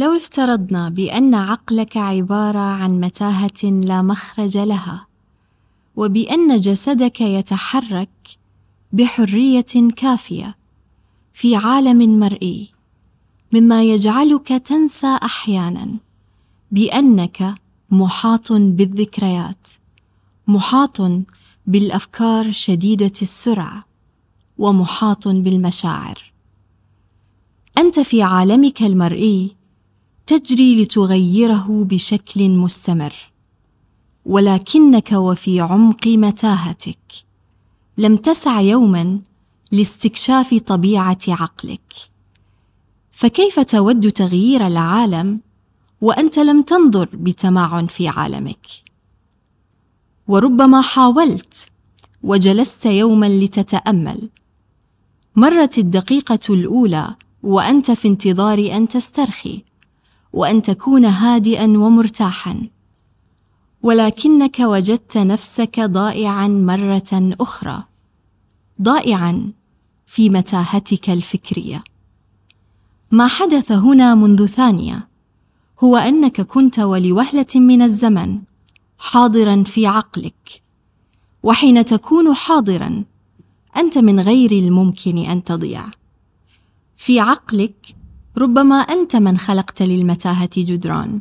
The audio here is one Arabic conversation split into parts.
لو افترضنا بأن عقلك عبارة عن متاهة لا مخرج لها وبأن جسدك يتحرك بحرية كافية في عالم مرئي مما يجعلك تنسى أحيانا بأنك محاط بالذكريات محاط بالأفكار شديدة السرعة ومحاط بالمشاعر. أنت في عالمك المرئي تجري لتغيره بشكل مستمر. ولكنك وفي عمق متاهتك. لم تسع يوما لاستكشاف طبيعة عقلك. فكيف تود تغيير العالم وأنت لم تنظر بتمعن في عالمك؟ وربما حاولت وجلست يوما لتتأمل. مرت الدقيقة الأولى وأنت في انتظار أن تسترخي. وأن تكون هادئا ومرتاحا. ولكنك وجدت نفسك ضائعا مرة أخرى. ضائعا في متاهتك الفكرية. ما حدث هنا منذ ثانية هو أنك كنت ولوهلة من الزمن حاضرا في عقلك. وحين تكون حاضرا أنت من غير الممكن أن تضيع. في عقلك ربما أنت من خلقت للمتاهة جدران.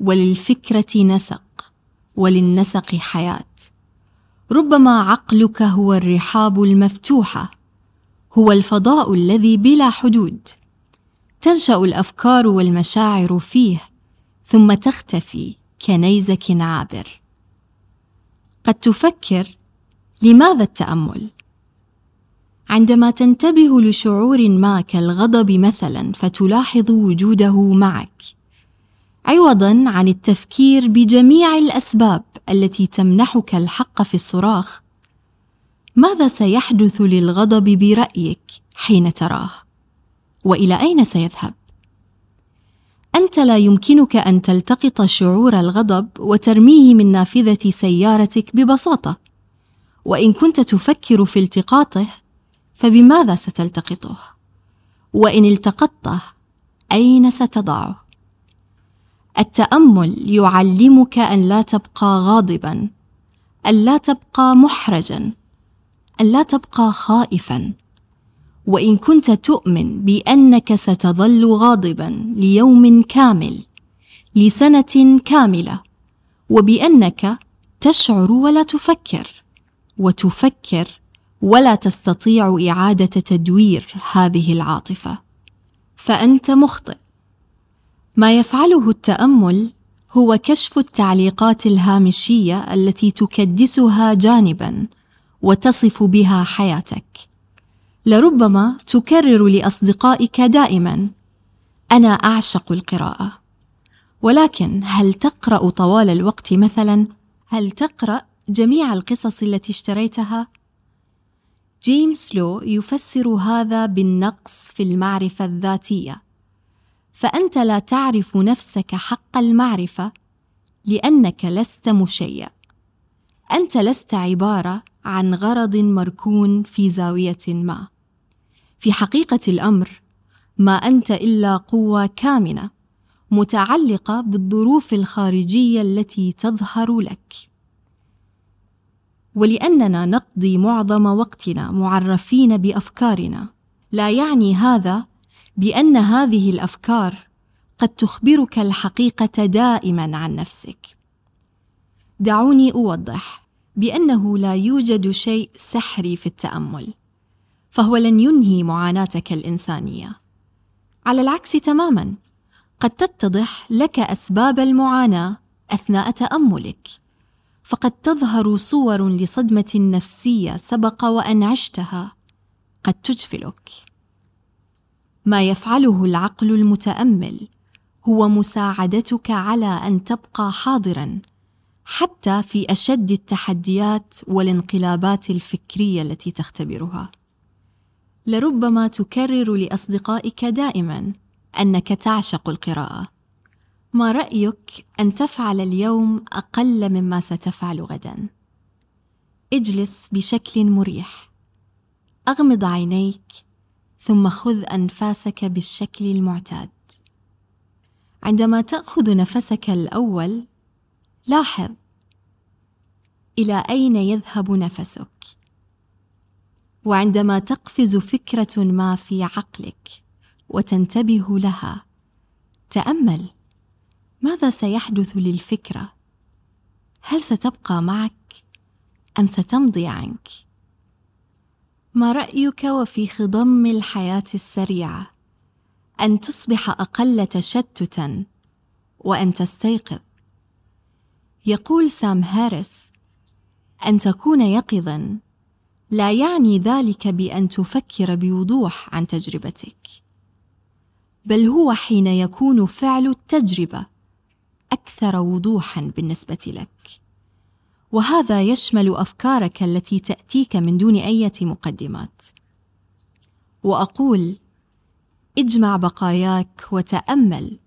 وللفكرة نسق. وللنسق حياة. ربما عقلك هو الرحاب المفتوحه هو الفضاء الذي بلا حدود. تنشأ الأفكار والمشاعر فيه. ثم تختفي كنيزك عابر. قد تفكر لماذا التأمل؟ عندما تنتبه لشعور ما كالغضب مثلا فتلاحظ وجوده معك. عوضا عن التفكير بجميع الأسباب التي تمنحك الحق في الصراخ ماذا سيحدث للغضب برأيك حين تراه؟ وإلى أين سيذهب؟ أنت لا يمكنك أن تلتقط شعور الغضب وترميه من نافذة سيارتك ببساطة. وإن كنت تفكر في التقاطه فبماذا ستلتقطه؟ وإن التقطته أين ستضعه؟ التأمل يعلمك أن لا تبقى غاضبا أن لا تبقى محرجا أن لا تبقى خائفا. وإن كنت تؤمن بأنك ستظل غاضبا ليوم كامل لسنة كاملة وبأنك تشعر ولا تفكر وتفكر ولا تستطيع إعادة تدوير هذه العاطفة. فأنت مخطئ. ما يفعله التأمل هو كشف التعليقات الهامشية التي تكدسها جانبا وتصف بها حياتك. لربما تكرر لأصدقائك دائما أنا أعشق القراءة. ولكن هل تقرأ طوال الوقت مثلا؟ هل تقرأ جميع القصص التي اشتريتها؟ جيمس لو يفسر هذا بالنقص في المعرفة الذاتية. فأنت لا تعرف نفسك حق المعرفة لأنك لست مشيع. أنت لست عبارة عن غرض مركون في زاوية ما. في حقيقة الأمر ما أنت إلا قوة كامنة متعلقة بالظروف الخارجية التي تظهر لك. ولأننا نقضي معظم وقتنا معرفين بأفكارنا. لا يعني هذا بأن هذه الأفكار قد تخبرك الحقيقة دائما عن نفسك. دعوني أوضح بأنه لا يوجد شيء سحري في التأمل فهو لن ينهي معاناتك الإنسانية. على العكس تماما قد تتضح لك أسباب المعاناة أثناء تأملك. فقد تظهر صور لصدمة نفسية سبق وأن عشتها. قد تجفلك. ما يفعله العقل المتأمل هو مساعدتك على أن تبقى حاضرا حتى في أشد التحديات والانقلابات الفكرية التي تختبرها. لربما تكرر لأصدقائك دائما أنك تعشق القراءة. ما رأيك أن تفعل اليوم أقل مما ستفعل غدا؟ اجلس بشكل مريح. أغمض عينيك ثم خذ أنفاسك بالشكل المعتاد. عندما تأخذ نفسك الأول لاحظ إلى أين يذهب نفسك. وعندما تقفز فكرة ما في عقلك وتنتبه لها تأمل. ماذا سيحدث للفكرة؟ هل ستبقى معك؟ أم ستمضي عنك؟ ما رأيك وفي خضم الحياة السريعة؟ أن تصبح أقل تشتتا وأن تستيقظ؟ يقول سام هاريس أن تكون يقظا لا يعني ذلك بأن تفكر بوضوح عن تجربتك بل هو حين يكون فعل التجربة. أكثر وضوحا بالنسبة لك. وهذا يشمل أفكارك التي تأتيك من دون أي مقدمات. وأقول اجمع بقاياك وتأمل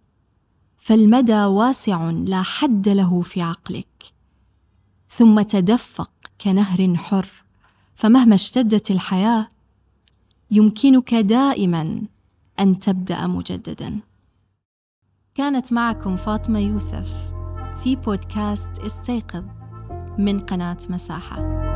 فالمدى واسع لا حد له في عقلك. ثم تدفق كنهر حر فمهما اشتدت الحياة يمكنك دائما أن تبدأ مجددا. كانت معكم فاطمة يوسف في بودكاست استيقظ من قناة مساحة.